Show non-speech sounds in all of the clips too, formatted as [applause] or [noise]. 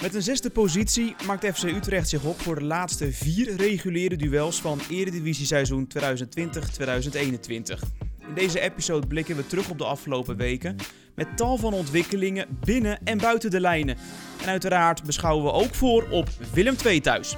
Met een zesde positie maakt FC Utrecht zich op voor de laatste vier reguliere duels van Eredivisie-seizoen 2020-2021. In deze episode blikken we terug op de afgelopen weken met tal van ontwikkelingen binnen en buiten de lijnen. En uiteraard beschouwen we ook voor op Willem II thuis.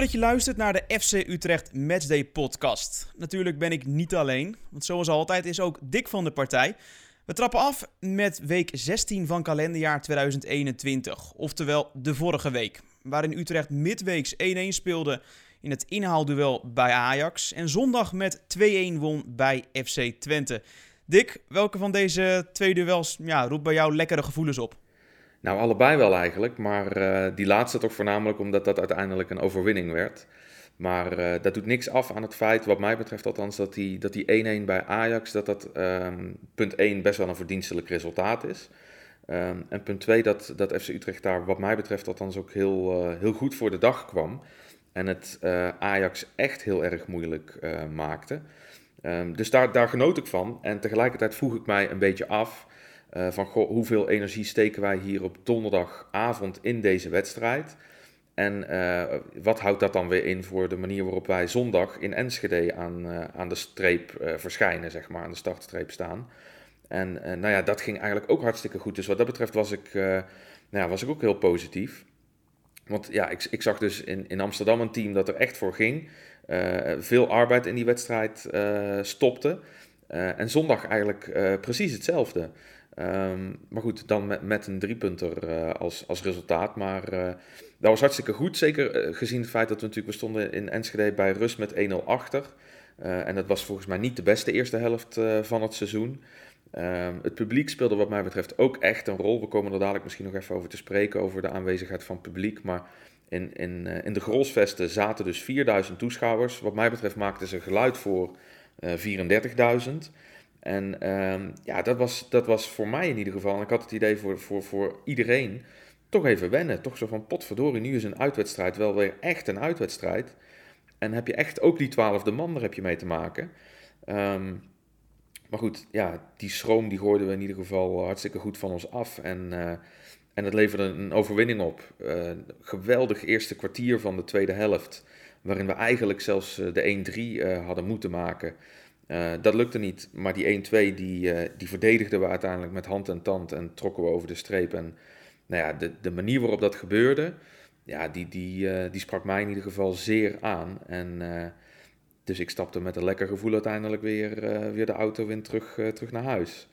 Dat je luistert naar de FC Utrecht Matchday podcast. Natuurlijk ben ik niet alleen, want zoals altijd is ook Dick van de partij. We trappen af met week 16 van kalenderjaar 2021, oftewel de vorige week, waarin Utrecht midweeks 1-1 speelde in het inhaalduel bij Ajax en zondag met 2-1 won bij FC Twente. Dick, welke van deze twee duels ja, roept bij jou lekkere gevoelens op? Nou, allebei wel eigenlijk, maar uh, die laatste toch voornamelijk omdat dat uiteindelijk een overwinning werd. Maar uh, dat doet niks af aan het feit, wat mij betreft althans, dat die 1-1 dat die bij Ajax, dat dat um, punt 1 best wel een verdienstelijk resultaat is. Um, en punt 2 dat, dat FC Utrecht daar wat mij betreft althans ook heel, uh, heel goed voor de dag kwam. En het Ajax echt heel erg moeilijk maakte. Um, dus daar, daar genoot ik van. En tegelijkertijd vroeg ik mij een beetje af uh, van hoeveel energie steken wij hier op donderdagavond in deze wedstrijd? En uh, wat houdt dat dan weer in voor de manier waarop wij zondag in Enschede aan, uh, aan de streep verschijnen, zeg maar, aan de startstreep staan? En nou ja, dat ging eigenlijk ook hartstikke goed. Dus wat dat betreft was ik, nou ja, was ik ook heel positief. Want ja, ik, ik zag dus in, in Amsterdam een team dat er echt voor ging. veel arbeid in die wedstrijd stopte. en zondag eigenlijk precies hetzelfde. Um, maar goed, dan met, met een driepunter uh, als, als resultaat. Maar uh, dat was hartstikke goed. Zeker uh, gezien het feit dat we natuurlijk, we stonden in Enschede bij rust met 1-0 achter. en dat was volgens mij niet de beste eerste helft van het seizoen. Um, het publiek speelde wat mij betreft ook echt een rol. We komen er dadelijk misschien nog even over te spreken, over de aanwezigheid van publiek. Maar in, in, in de Grolsvesten zaten dus 4000 toeschouwers. Wat mij betreft maakten ze geluid voor 34.000. En um, ja, dat was, dat was voor mij in ieder geval, en ik had het idee voor, voor, voor iedereen, toch even wennen. Toch zo van, potverdorie, nu is een uitwedstrijd wel weer echt een uitwedstrijd. En heb je echt ook die twaalfde man, daar heb je mee te maken. Um, maar goed, ja, die schroom die gooiden we in ieder geval hartstikke goed van ons af. En, uh, en het leverde een overwinning op. Uh, geweldig eerste kwartier van de tweede helft. Waarin we eigenlijk zelfs de 1-3 uh, hadden moeten maken. Uh, dat lukte niet, maar die 1-2 die, uh, die verdedigden we uiteindelijk met hand en tand en trokken we over de streep. En nou ja, de, de manier waarop dat gebeurde, ja, die, die, uh, die sprak mij in ieder geval zeer aan. En dus ik stapte met een lekker gevoel uiteindelijk weer, weer de auto in terug, terug naar huis.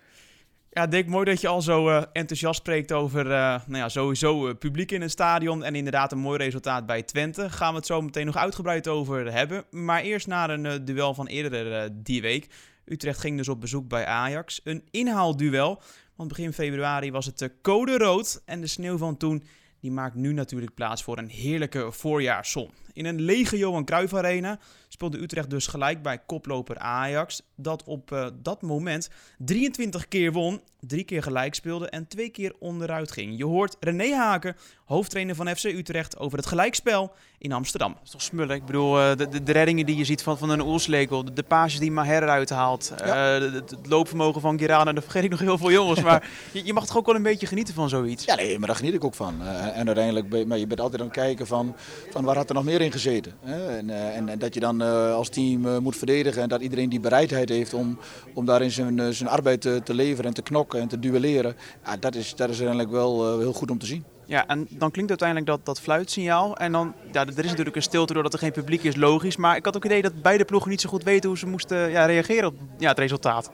Ja, Dick, mooi dat je al zo uh, enthousiast spreekt over uh, nou ja, sowieso uh, publiek in het stadion. En inderdaad een mooi resultaat bij Twente. Gaan we het zo meteen nog uitgebreid over hebben. Maar eerst naar een duel van eerder die week. Utrecht ging dus op bezoek bij Ajax. Een inhaalduel. Want begin februari was het code rood. En de sneeuw van toen die maakt nu natuurlijk plaats voor een heerlijke voorjaarszon. In een lege Johan Cruijff Arena speelde Utrecht dus gelijk bij koploper Ajax, dat op uh, dat moment 23 keer won, drie keer gelijk speelde en twee keer onderuit ging. Je hoort René Haken, hoofdtrainer van FC Utrecht, over het gelijkspel in Amsterdam. Dat is toch smullen? Ik bedoel, uh, de, de, de, reddingen die je ziet van, van een Oelslegel, de, de pages die Maher eruit haalt, ja. uh, het loopvermogen van Girana, daar vergeet ik nog heel veel jongens. Maar [laughs] je, je, mag toch ook wel een beetje genieten van zoiets? Ja, nee, maar daar geniet ik ook van. en uiteindelijk, ben, maar je bent altijd aan het kijken van, van waar had er nog meer in gezeten. Hè? En, en, en, dat je dan als team moet verdedigen en dat iedereen die bereidheid heeft om, om daarin zijn, zijn arbeid te, te leveren en te knokken en te duelleren. Ja, dat, is, dat is uiteindelijk wel heel goed om te zien. Ja, en dan klinkt uiteindelijk dat, dat fluitsignaal. En dan, ja, er is natuurlijk een stilte doordat er geen publiek is, logisch. Maar ik had ook het idee dat beide ploegen niet zo goed weten hoe ze moesten ja, reageren op ja, het resultaat.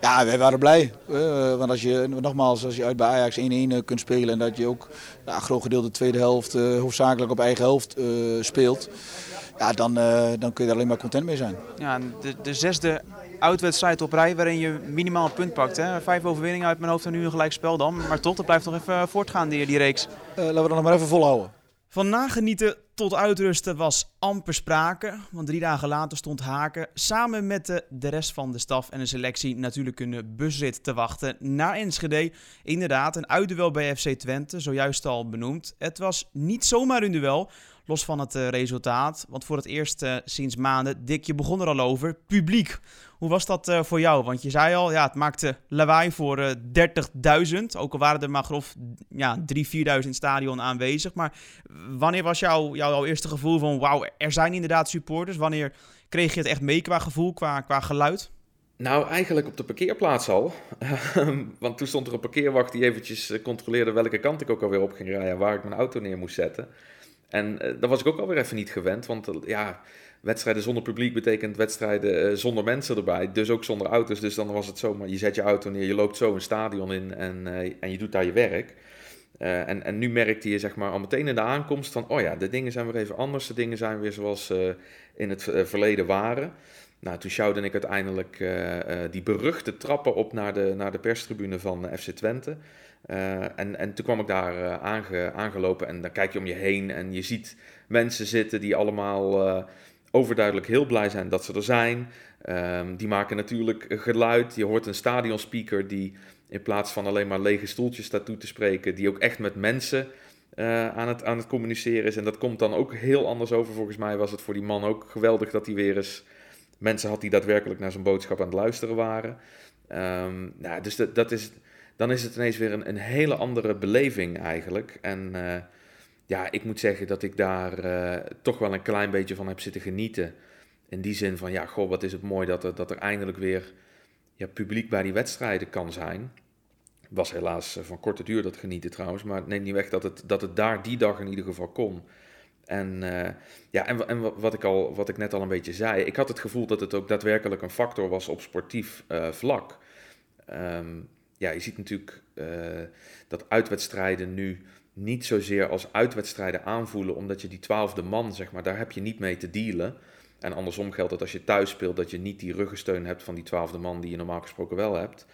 Ja, wij waren blij. Uh, want als je, nogmaals, als je uit bij Ajax 1-1 kunt spelen en dat je ook ja, een groot gedeelte de tweede helft uh, hoofdzakelijk op eigen helft speelt, ja, dan, dan kun je er alleen maar content mee zijn. Ja, de, de zesde uitwedstrijd op rij waarin je minimaal een punt pakt. Hè? Vijf overwinningen uit mijn hoofd en nu een gelijk spel dan. Maar toch, dat blijft nog even voortgaan, die, die reeks. laten we dan nog maar even volhouden. Van nagenieten tot uitrusten was amper sprake, want drie dagen later stond Haken samen met de, de rest van de staf en de selectie natuurlijk een busrit te wachten naar Enschede. Inderdaad, een uitduel bij FC Twente, zojuist al benoemd. Het was niet zomaar een duel, los van het uh, resultaat, want voor het eerst uh, sinds maanden, Dick, je begon er al over, publiek. Hoe was dat uh, voor jou? Want je zei al, ja, het maakte lawaai voor uh, 30.000. Ook al waren er maar grof ja, 3.000, 4.000 in het stadion aanwezig. Maar wanneer was jouw, jouw eerste gevoel van, wauw, er zijn inderdaad supporters? Wanneer kreeg je het echt mee qua gevoel, qua, qua geluid? Nou, eigenlijk op de parkeerplaats al. [laughs] Want toen stond er een parkeerwacht die eventjes eh, controleerde welke kant ik ook alweer op ging rijden. Waar ik mijn auto neer moest zetten. En uh, dat was ik ook alweer even niet gewend. Want uh, ja, wedstrijden zonder publiek betekent wedstrijden uh, zonder mensen erbij. Dus ook zonder auto's. Dus dan was het zomaar, je zet je auto neer, je loopt zo een stadion in en, en je doet daar je werk. En, en nu merkte je zeg maar al meteen in de aankomst van, oh ja, de dingen zijn weer even anders. De dingen zijn weer zoals in het verleden waren. Nou, toen sjouwde ik uiteindelijk die beruchte trappen op naar de, naar de perstribune van FC Twente. en, en toen kwam ik daar aange, aangelopen en dan kijk je om je heen en je ziet mensen zitten die allemaal overduidelijk heel blij zijn dat ze er zijn. Um, die maken natuurlijk geluid. Je hoort een stadionspeaker die in plaats van alleen maar lege stoeltjes staat toe te spreken, die ook echt met mensen aan, het, aan het communiceren is. En dat komt dan ook heel anders over. Volgens mij was het voor die man ook geweldig dat hij weer eens mensen had die daadwerkelijk naar zijn boodschap aan het luisteren waren. Um, nou, dus dat, dat is, dan is het ineens weer een, een hele andere beleving eigenlijk. En uh, ja, ik moet zeggen dat ik daar uh, toch wel een klein beetje van heb zitten genieten. In die zin van, ja, goh, wat is het mooi dat er, dat er eindelijk weer ja, publiek bij die wedstrijden kan zijn. Was helaas van korte duur dat genieten trouwens, maar het neemt niet weg dat het, dat het daar die dag in ieder geval kon. En, uh, ja, en, en wat, ik al, wat ik net al een beetje zei, ik had het gevoel dat het ook daadwerkelijk een factor was op sportief uh, vlak. Um, ja, je ziet natuurlijk uh, dat uitwedstrijden nu niet zozeer als uitwedstrijden aanvoelen, omdat je die twaalfde man, zeg maar, daar heb je niet mee te dealen. En andersom geldt dat als je thuis speelt, dat je niet die ruggensteun hebt van die twaalfde man die je normaal gesproken wel hebt.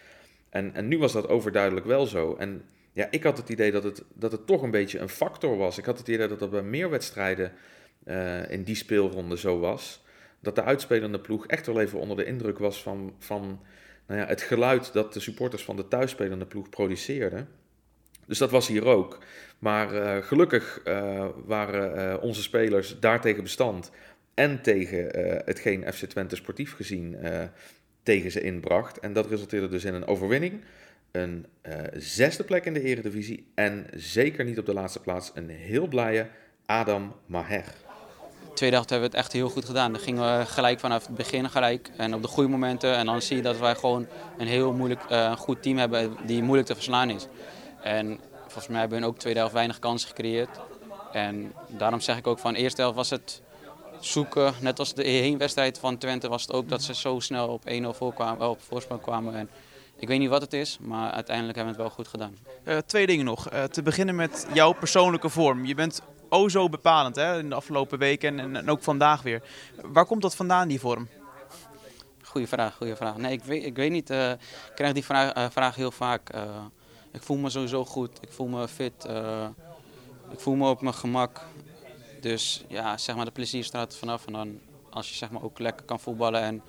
En, en nu was dat overduidelijk wel zo. En ja, ik had het idee dat het, dat het toch een beetje een factor was. Ik had het idee dat dat bij meer wedstrijden uh, in die speelronde zo was. Dat de uitspelende ploeg echt wel even onder de indruk was van, van nou ja, het geluid dat de supporters van de thuisspelende ploeg produceerden. Dus dat was hier ook. Maar uh, gelukkig uh, waren onze spelers daartegen bestand. En tegen hetgeen FC Twente sportief gezien tegen ze inbracht. En dat resulteerde dus in een overwinning. Een zesde plek in de eredivisie. En zeker niet op de laatste plaats een heel blije Adam Maher. Tweede helft hebben we het echt heel goed gedaan. Dan gingen we gelijk vanaf het begin gelijk en op de goede momenten. En dan zie je dat wij gewoon een heel moeilijk, goed team hebben die moeilijk te verslaan is. En volgens mij hebben we ook tweede helft weinig kansen gecreëerd. En daarom zeg ik ook van de eerste helft was het zoeken. Net als de heenwedstrijd van Twente was het ook dat ze zo snel op 1-0 voorkwamen, op voorsprong kwamen. En ik weet niet wat het is, maar uiteindelijk hebben we het wel goed gedaan. Uh, twee dingen nog. Uh, te beginnen met jouw persoonlijke vorm. Je bent o zo bepalend hè, in de afgelopen weken en, en ook vandaag weer. Waar komt dat vandaan, die vorm? Goeie vraag, goede vraag. Nee, ik weet, ik weet niet. Uh, ik krijg die vraag, vraag heel vaak. Ik voel me sowieso goed. Ik voel me fit. Ik voel me op mijn gemak. Dus ja, zeg maar, de plezier straalt er vanaf. En dan, als je zeg maar, ook lekker kan voetballen en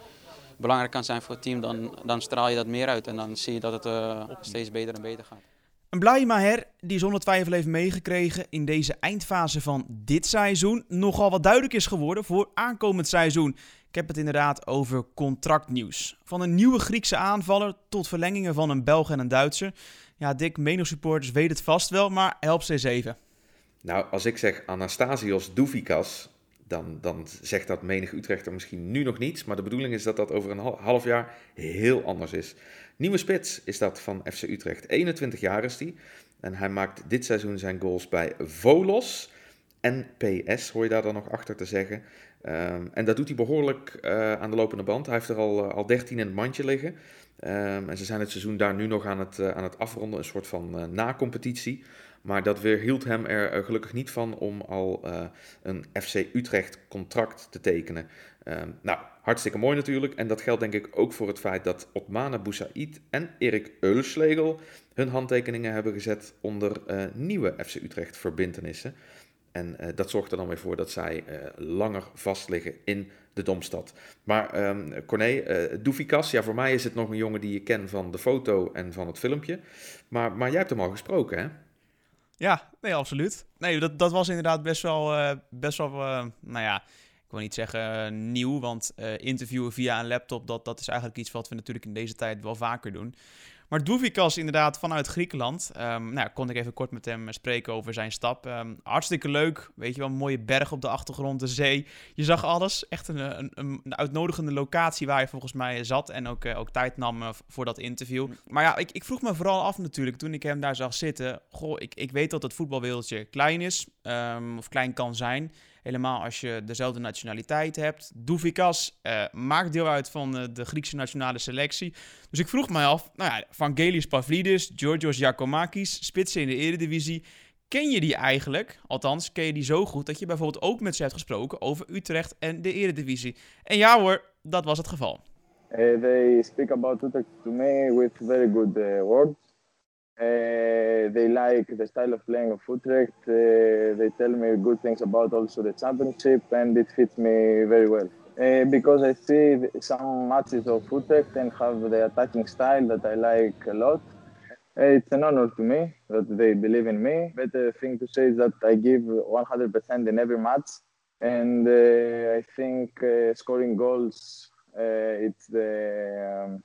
belangrijk kan zijn voor het team, dan, dan straal je dat meer uit. En dan zie je dat het uh, steeds beter en beter gaat. Een blije Maher die zonder twijfel heeft meegekregen in deze eindfase van dit seizoen nogal wat duidelijk is geworden voor aankomend seizoen. Ik heb het inderdaad over contractnieuws. Van een nieuwe Griekse aanvaller tot verlengingen van een Belg en een Duitser. Ja, Dick, Meno supporters weet het vast wel, maar help ze eens even. Nou, als ik zeg Anastasios Douvikas, dan, dan zegt dat menig Utrechter misschien nu nog niets. Maar de bedoeling is dat dat over een half jaar heel anders is. Nieuwe spits is dat van FC Utrecht. 21 jaar is hij. En hij maakt dit seizoen zijn goals bij Volos. En PS hoor je daar dan nog achter te zeggen. Um, en dat doet hij behoorlijk uh, aan de lopende band. Hij heeft er al, uh, al 13 in het mandje liggen. Um, en ze zijn het seizoen daar nu nog aan het, uh, aan het afronden, een soort van na-competitie. Maar dat weerhield hem er gelukkig niet van om al een FC Utrecht contract te tekenen. Um, nou, hartstikke mooi natuurlijk. En dat geldt denk ik ook voor het feit dat Otmane Boussaïd en Erik Eulslegel hun handtekeningen hebben gezet onder nieuwe FC Utrecht verbintenissen. En dat zorgt er dan weer voor dat zij langer vastliggen in de Domstad. Maar um, Corné, uh, ja, voor mij is het nog een jongen die je kent van de foto en van het filmpje. Maar, maar jij hebt hem al gesproken, hè? Ja, nee, absoluut. Nee, dat, dat was inderdaad best wel, uh, best wel uh, nou ja, ik wil niet zeggen nieuw, want interviewen via een laptop, dat, dat is eigenlijk iets wat we natuurlijk in deze tijd wel vaker doen. Maar Douvikas inderdaad vanuit Griekenland. Um, nou, kon ik even kort met hem spreken over zijn stap. Um, hartstikke leuk. Weet je wel, een mooie berg op de achtergrond, de zee. Je zag alles. Echt een, een, een uitnodigende locatie waar je volgens mij zat. En ook, uh, ook tijd nam uh, voor dat interview. Maar ja, ik, ik, vroeg me vooral af natuurlijk toen ik hem daar zag zitten. Goh, ik, ik weet dat het voetbalwereldje klein is. Um, of klein kan zijn. Helemaal als je dezelfde nationaliteit hebt. Douvikas uh, maakt deel uit van uh, de Griekse nationale selectie. Dus ik vroeg mij af, nou ja, Vangelis Pavlidis, Georgios Giacomakis, spitsen in de eredivisie. Ken je die eigenlijk? Althans, ken je die zo goed dat je bijvoorbeeld ook met ze hebt gesproken over Utrecht en de eredivisie? En ja hoor, dat was het geval. Uh, they speak about Utrecht to me with very good uh, words. Uh, they like the style of playing of Utrecht. Uh, they tell me good things about also the championship, and it fits me very well. Uh, because I see some matches of Utrecht and have the attacking style that I like a lot. it's an honor to me that they believe in me. Better thing to say is that I give 100% in every match, and I think scoring goals it's the um,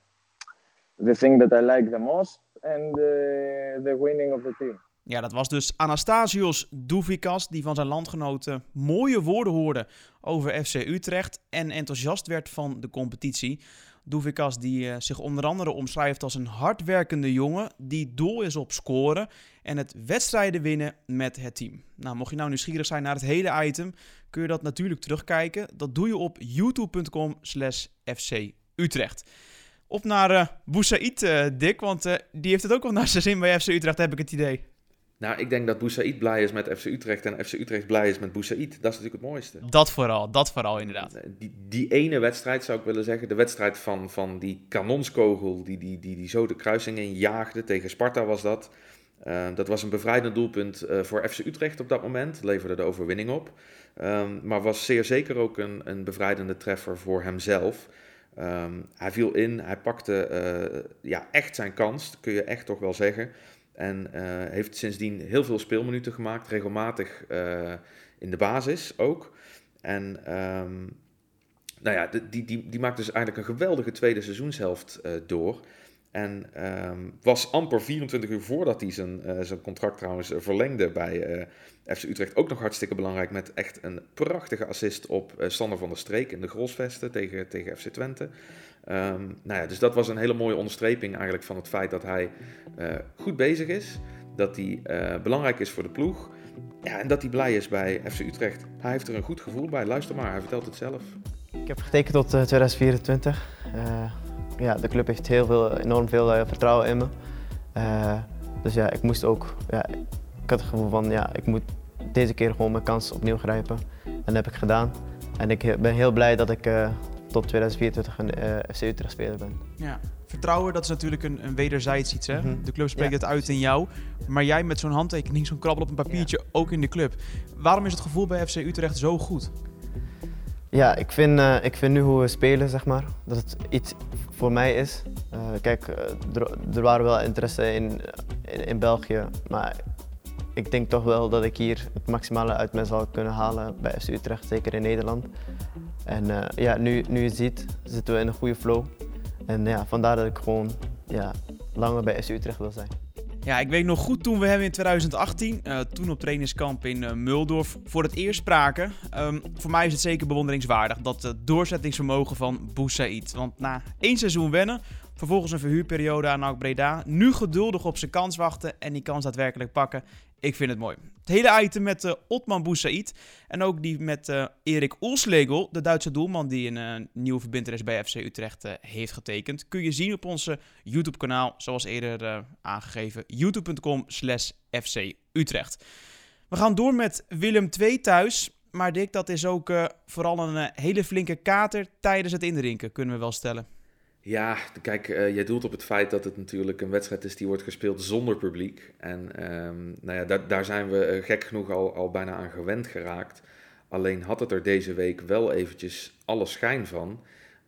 the thing that I like the most the, the winning of the team. Ja, dat was dus Anastasios Douvikas, die van zijn landgenoten mooie woorden hoorde over FC Utrecht en enthousiast werd van de competitie. Douvikas die uh, zich onder andere omschrijft als een hardwerkende jongen die dol is op scoren en het wedstrijden winnen met het team. Nou, mocht je nou nieuwsgierig zijn naar het hele item, kun je dat natuurlijk terugkijken. Dat doe je op youtube.com slash FC Utrecht. Op naar uh, Boussaïd, uh, Dick, want uh, die heeft het ook wel naar zijn zin bij FC Utrecht, heb ik het idee. Nou, ik denk dat Boussaïd blij is met FC Utrecht en FC Utrecht blij is met Boussaïd. Dat is natuurlijk het mooiste. Dat vooral, dat vooral inderdaad. Die, die ene wedstrijd zou ik willen zeggen, de wedstrijd van, van die kanonskogel die, die, die, die zo de kruising in jaagde, tegen Sparta was dat. dat was een bevrijdend doelpunt voor FC Utrecht op dat moment, leverde de overwinning op. Um, maar was zeer zeker ook een, een bevrijdende treffer voor hemzelf. Um, hij viel in, hij pakte uh, ja, echt zijn kans, kun je echt toch wel zeggen. En uh, heeft sindsdien heel veel speelminuten gemaakt, regelmatig uh, in de basis ook. En um, nou ja, die, die, die maakt dus eigenlijk een geweldige tweede seizoenshelft door. En um, was amper 24 uur voordat hij zijn, uh, zijn contract trouwens verlengde bij uh, FC Utrecht ook nog hartstikke belangrijk. Met echt een prachtige assist op uh, Sander van der Streek in de Grolsvesten tegen, tegen FC Twente. Um, nou ja, dus dat was een hele mooie onderstreping eigenlijk van het feit dat hij goed bezig is. Dat hij belangrijk is voor de ploeg. Ja, en dat hij blij is bij FC Utrecht. Hij heeft er een goed gevoel bij. Luister maar, hij vertelt het zelf. Ik heb getekend tot 2024 ja, de club heeft heel veel, enorm veel uh, vertrouwen in me. Uh, dus ja, ik moest ook, ja, ik had het gevoel van ja, ik moet deze keer gewoon mijn kans opnieuw grijpen. En dat heb ik gedaan. En ik ben heel blij dat ik uh, tot 2024 een FC Utrecht speler ben. Ja. Vertrouwen, dat is natuurlijk een, een wederzijds iets. Hè? Mm -hmm. De club spreekt ja, het uit in jou. Maar jij met zo'n handtekening, zo'n krabbel op een papiertje, ja. ook in de club. Waarom is het gevoel bij FC Utrecht zo goed? Ja, ik vind, uh, ik vind nu hoe we spelen, zeg maar, dat het iets voor mij is. Uh, kijk, er, er, waren wel interesse in, in, België, maar ik denk toch wel dat ik hier het maximale uit mij zal kunnen halen bij FC Utrecht, zeker in Nederland. En uh, ja, nu, nu je ziet, zitten we in een goede flow. En ja, vandaar dat ik gewoon ja, langer bij FC Utrecht wil zijn. Ja, ik weet nog goed toen we hem in 2018, uh, toen op trainingskamp in uh, Muldorf, voor het eerst spraken. Um, voor mij is het zeker bewonderingswaardig dat het doorzettingsvermogen van Boussaïd. Want na één seizoen wennen, vervolgens een verhuurperiode aan NAC Breda, nu geduldig op zijn kans wachten en die kans daadwerkelijk pakken. Ik vind het mooi. Het hele item met uh, Otman Boussaïd en ook die met uh, Erik Oelslegel, de Duitse doelman die een uh, nieuwe verbindenis bij FC Utrecht heeft getekend, kun je zien op onze YouTube kanaal, zoals eerder aangegeven, youtube.com slash FC Utrecht. We gaan door met Willem II thuis, maar Dick, dat is ook vooral een hele flinke kater tijdens het indrinken, kunnen we wel stellen. Ja, kijk, uh, jij doelt op het feit dat het natuurlijk een wedstrijd is die wordt gespeeld zonder publiek. En ehm, nou ja, daar, daar zijn we uh, gek genoeg al, al bijna aan gewend geraakt. Alleen had het er deze week wel eventjes alle schijn van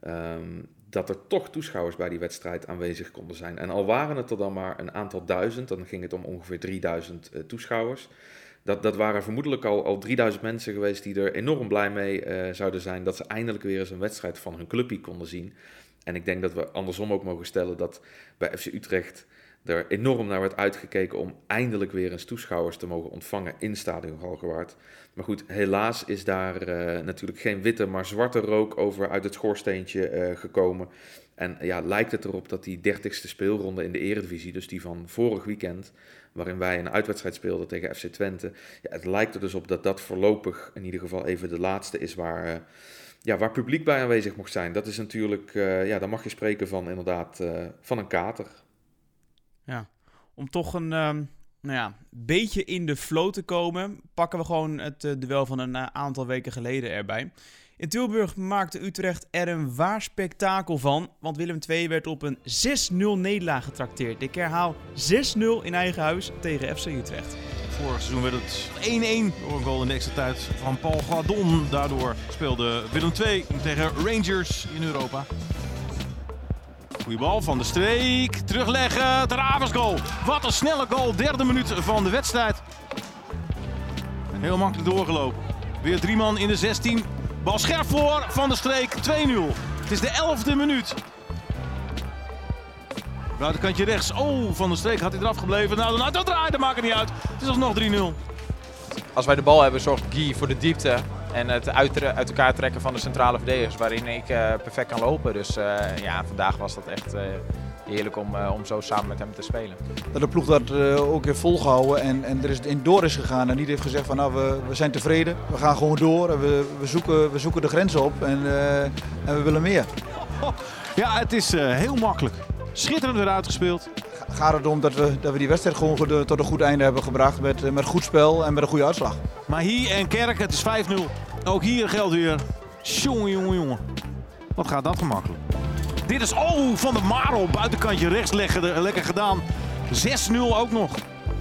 um, dat er toch toeschouwers bij die wedstrijd aanwezig konden zijn. En al waren het er dan maar een aantal duizend, dan ging het om ongeveer 3000 uh, toeschouwers. Dat, dat waren vermoedelijk al, al 3000 mensen geweest die er enorm blij mee zouden zijn dat ze eindelijk weer eens een wedstrijd van hun clubje konden zien. En ik denk dat we andersom ook mogen stellen dat bij FC Utrecht er enorm naar werd uitgekeken om eindelijk weer eens toeschouwers te mogen ontvangen in Stadion Galgenwaard. Maar goed, helaas is daar uh, natuurlijk geen witte, maar zwarte rook over uit het schoorsteentje uh, gekomen. En ja, lijkt het erop dat die dertigste speelronde in de Eredivisie, dus die van vorig weekend, waarin wij een uitwedstrijd speelden tegen FC Twente, ja, het lijkt er dus op dat dat voorlopig in ieder geval even de laatste is waar... Uh, ja, waar publiek bij aanwezig mocht zijn. Dat is natuurlijk, uh, ja, dan mag je spreken van inderdaad uh, van een kater. Ja, om toch een um, nou ja, beetje in de flow te komen, pakken we gewoon het uh, duel van een aantal weken geleden erbij. In Tilburg maakte Utrecht er een waar spektakel van, want Willem II werd op een 6-0 nederlaag getrakteerd. Ik herhaal 6-0 in eigen huis tegen FC Utrecht. Vorig seizoen werd het 1-1 door een goal in de extra tijd van Paul Guadon. Daardoor speelde Willem II tegen Rangers in Europa. Goeie bal van de streek. Terugleggen. Travers goal. Wat een snelle goal. Derde minuut van de wedstrijd. Heel makkelijk doorgelopen. Weer drie man in de 16. Bal scherp voor van de streek. 2-0. Het is de elfde minuut. Buitenkantje rechts. Oh, van de streek had hij eraf gebleven. Nou, nou dat draaide, maakt het niet uit. Het is alsnog 3-0. Als wij de bal hebben, zorgt Guy voor de diepte. En het uit, uit, elkaar trekken van de centrale verdedigers, waarin ik uh, perfect kan lopen. Dus uh, ja, vandaag was dat echt uh, heerlijk om, om zo samen met hem te spelen. Dat de ploeg dat ook heeft volgehouden en, en er is in door is gegaan en niet heeft gezegd van nou we, we zijn tevreden, we gaan gewoon door en we, we, zoeken, we zoeken de grens op en, en we willen meer. Ja, het is heel makkelijk. Schitterend eruit gespeeld. Gaat het om dat we, dat we die wedstrijd gewoon tot een goed einde hebben gebracht met, met goed spel en met een goede uitslag. Maar hier en Kerk, het is 5-0. Ook hier geldt weer. Jongen, jongen, jongen. Wat gaat dat gemakkelijk. Dit is, oh, van de Marel. Buitenkantje rechts leggen, lekker gedaan. 6-0 ook nog.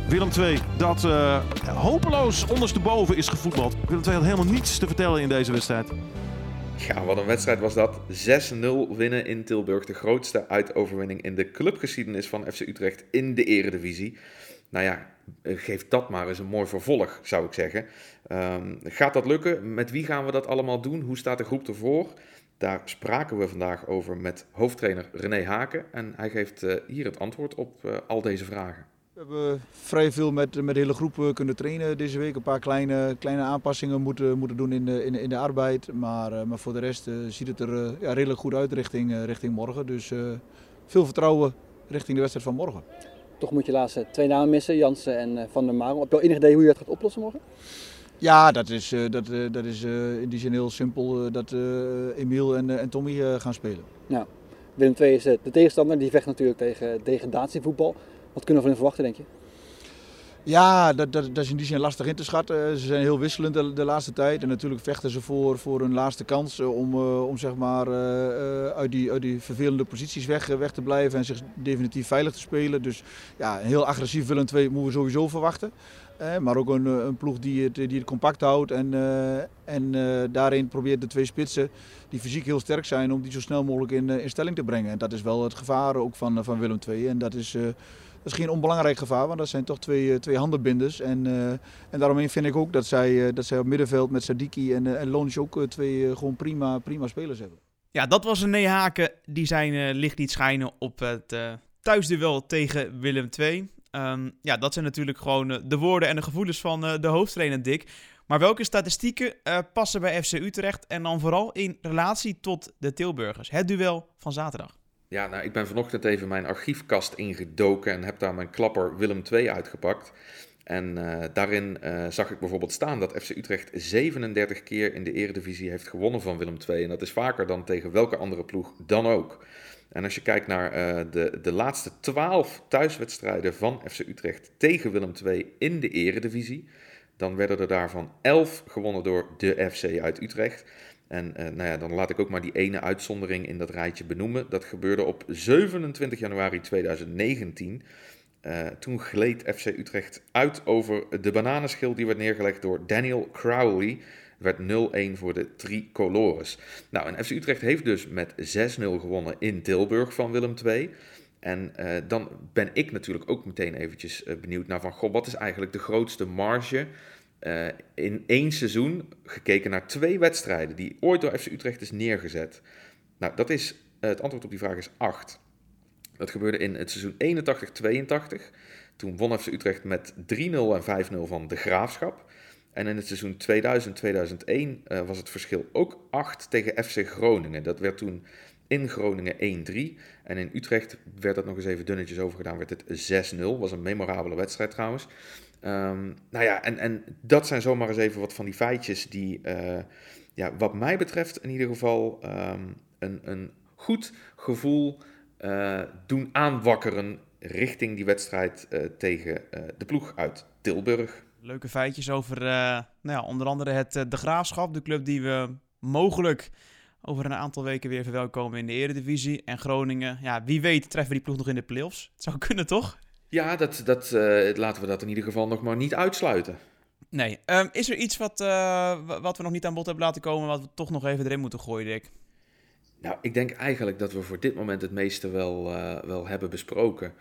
Willem 2, dat uh, hopeloos ondersteboven is gevoetbald. Willem 2 had helemaal niets te vertellen in deze wedstrijd. Ja, wat een wedstrijd was dat. 6-0 winnen in Tilburg. De grootste uitoverwinning in de clubgeschiedenis van FC Utrecht in de eredivisie. Nou ja, geef dat maar eens een mooi vervolg, zou ik zeggen. Um, gaat dat lukken? Met wie gaan we dat allemaal doen? Hoe staat de groep ervoor? Daar spraken we vandaag over met hoofdtrainer René Haken. En hij geeft uh, hier het antwoord op uh, al deze vragen. We hebben vrij veel met, met de hele groep kunnen trainen deze week. Een paar kleine, kleine aanpassingen moeten, moeten doen in de, in, in de arbeid. Maar, uh, maar voor de rest uh, ziet het er uh, ja, redelijk goed uit richting, richting morgen. Dus veel vertrouwen richting de wedstrijd van morgen. Toch moet je laatste twee namen missen, Jansen en Van der Marel. Heb je al enig idee hoe je dat gaat oplossen morgen? Ja, dat is, dat, dat is in die zin heel simpel dat Emiel en, en Tommy gaan spelen. Ja. Willem II is de tegenstander, die vecht natuurlijk tegen degradatievoetbal. Wat kunnen we van hen verwachten, denk je? Ja, dat, dat, dat, is in die zin lastig in te schatten. Ze zijn heel wisselend de, laatste tijd. En natuurlijk vechten ze voor, voor een laatste kans om, uh, om zeg maar, uh, uit, die, uit die vervelende posities weg, weg te blijven en zich definitief veilig te spelen. Dus ja, een heel agressief Willem II moeten we sowieso verwachten. Eh, maar ook een, een, ploeg die het, die het compact houdt en, en daarin probeert de twee spitsen, die fysiek heel sterk zijn, om die zo snel mogelijk in, in stelling te brengen. En dat is wel het gevaar ook van, van Willem II. En dat is... Dat is geen onbelangrijk gevaar, want dat zijn toch twee, twee handenbinders. En, uh, en daarom vind ik ook dat zij, uh, dat zij op middenveld met Sadiki en, en ook twee gewoon prima, prima spelers hebben. Ja, dat was een Haken die zijn licht liet schijnen op het thuisduel tegen Willem II. Um, ja, dat zijn natuurlijk gewoon de woorden en de gevoelens van de hoofdtrainer Dick. Maar welke statistieken passen bij FC Utrecht en dan vooral in relatie tot de Tilburgers? Het duel van zaterdag. Ja, nou, ik ben vanochtend even mijn archiefkast ingedoken en heb daar mijn klapper Willem II uitgepakt. En uh, daarin uh, zag ik bijvoorbeeld staan dat FC Utrecht 37 keer in de Eredivisie heeft gewonnen van Willem II. En dat is vaker dan tegen welke andere ploeg dan ook. En als je kijkt naar uh, de, de laatste 12 thuiswedstrijden van FC Utrecht tegen Willem II in de Eredivisie, dan werden er daarvan 11 gewonnen door de FC uit Utrecht. En nou ja, dan laat ik ook maar die ene uitzondering in dat rijtje benoemen. Dat gebeurde op 27 januari 2019. toen gleed FC Utrecht uit over de bananenschil die werd neergelegd door Daniel Crowley werd 0-1 voor de tricolores. Nou, en FC Utrecht heeft dus met 6-0 gewonnen in Tilburg van Willem II. En uh, dan ben ik natuurlijk ook meteen eventjes benieuwd naar van, goh, wat is eigenlijk de grootste marge uh, in één seizoen, gekeken naar twee wedstrijden die ooit door FC Utrecht is neergezet? Nou, dat is, het antwoord op die vraag is 8. Dat gebeurde in het seizoen 81-82. Toen won FC Utrecht met 3-0 en 5-0 van de Graafschap. En in het seizoen 2000-2001 uh, was het verschil ook 8 tegen FC Groningen. Dat werd toen in Groningen 1-3. En in Utrecht werd dat nog eens even dunnetjes overgedaan, werd het 6-0. Was een memorabele wedstrijd trouwens. Um, nou ja, en, en dat zijn zomaar eens even wat van die feitjes die, uh, ja, wat mij betreft in ieder geval, um, een, een goed gevoel uh, doen aanwakkeren richting die wedstrijd uh, tegen de ploeg uit Tilburg. Leuke feitjes over nou ja, onder andere het De Graafschap, de club die we mogelijk over een aantal weken weer verwelkomen in de Eredivisie. En Groningen, ja, wie weet treffen we die ploeg nog in de playoffs. Het zou kunnen, toch? Ja, dat, dat, uh, laten we dat in ieder geval nog maar niet uitsluiten. Nee. Um, is er iets wat, wat we nog niet aan bod hebben laten komen, wat we toch nog even erin moeten gooien, Dick? Nou, ik denk eigenlijk dat we voor dit moment het meeste wel, wel hebben besproken.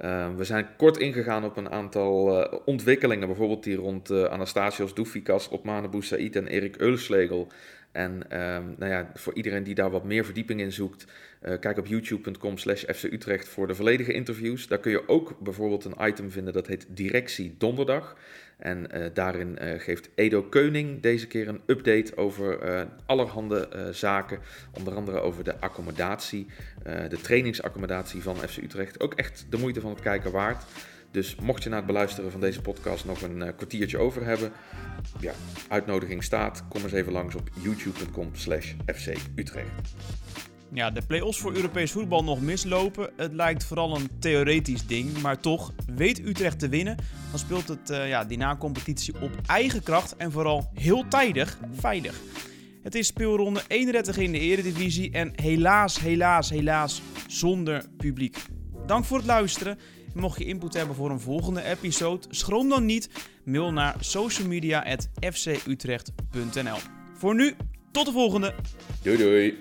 Uh, we zijn kort ingegaan op een aantal uh, ontwikkelingen, bijvoorbeeld die rond Anastasios Doufikas, Otmane Boussaid en Erik Eulslegel. En nou ja, voor iedereen die daar wat meer verdieping in zoekt, kijk op youtube.com slash FC Utrecht voor de volledige interviews. Daar kun je ook bijvoorbeeld een item vinden dat heet Directie Donderdag. En uh, daarin uh, geeft Edo Keuning deze keer een update over allerhande zaken. Onder andere over de accommodatie, de trainingsaccommodatie van FC Utrecht. Ook echt de moeite van het kijken waard. Dus mocht je na het beluisteren van deze podcast nog een kwartiertje over hebben, ja, uitnodiging staat. Kom eens even langs op youtube.com slash FC Utrecht. Ja, de play-offs voor Europees voetbal nog mislopen. Het lijkt vooral een theoretisch ding, maar toch, weet Utrecht te winnen, dan speelt het uh, ja, die na-competitie op eigen kracht en vooral heel tijdig veilig. Het is speelronde 31 in de Eredivisie en helaas, helaas, helaas zonder publiek. Dank voor het luisteren. Mocht je input hebben voor een volgende episode, schroom dan niet. Mail naar socialmedia.fcutrecht.nl Voor nu, tot de volgende. Doei doei.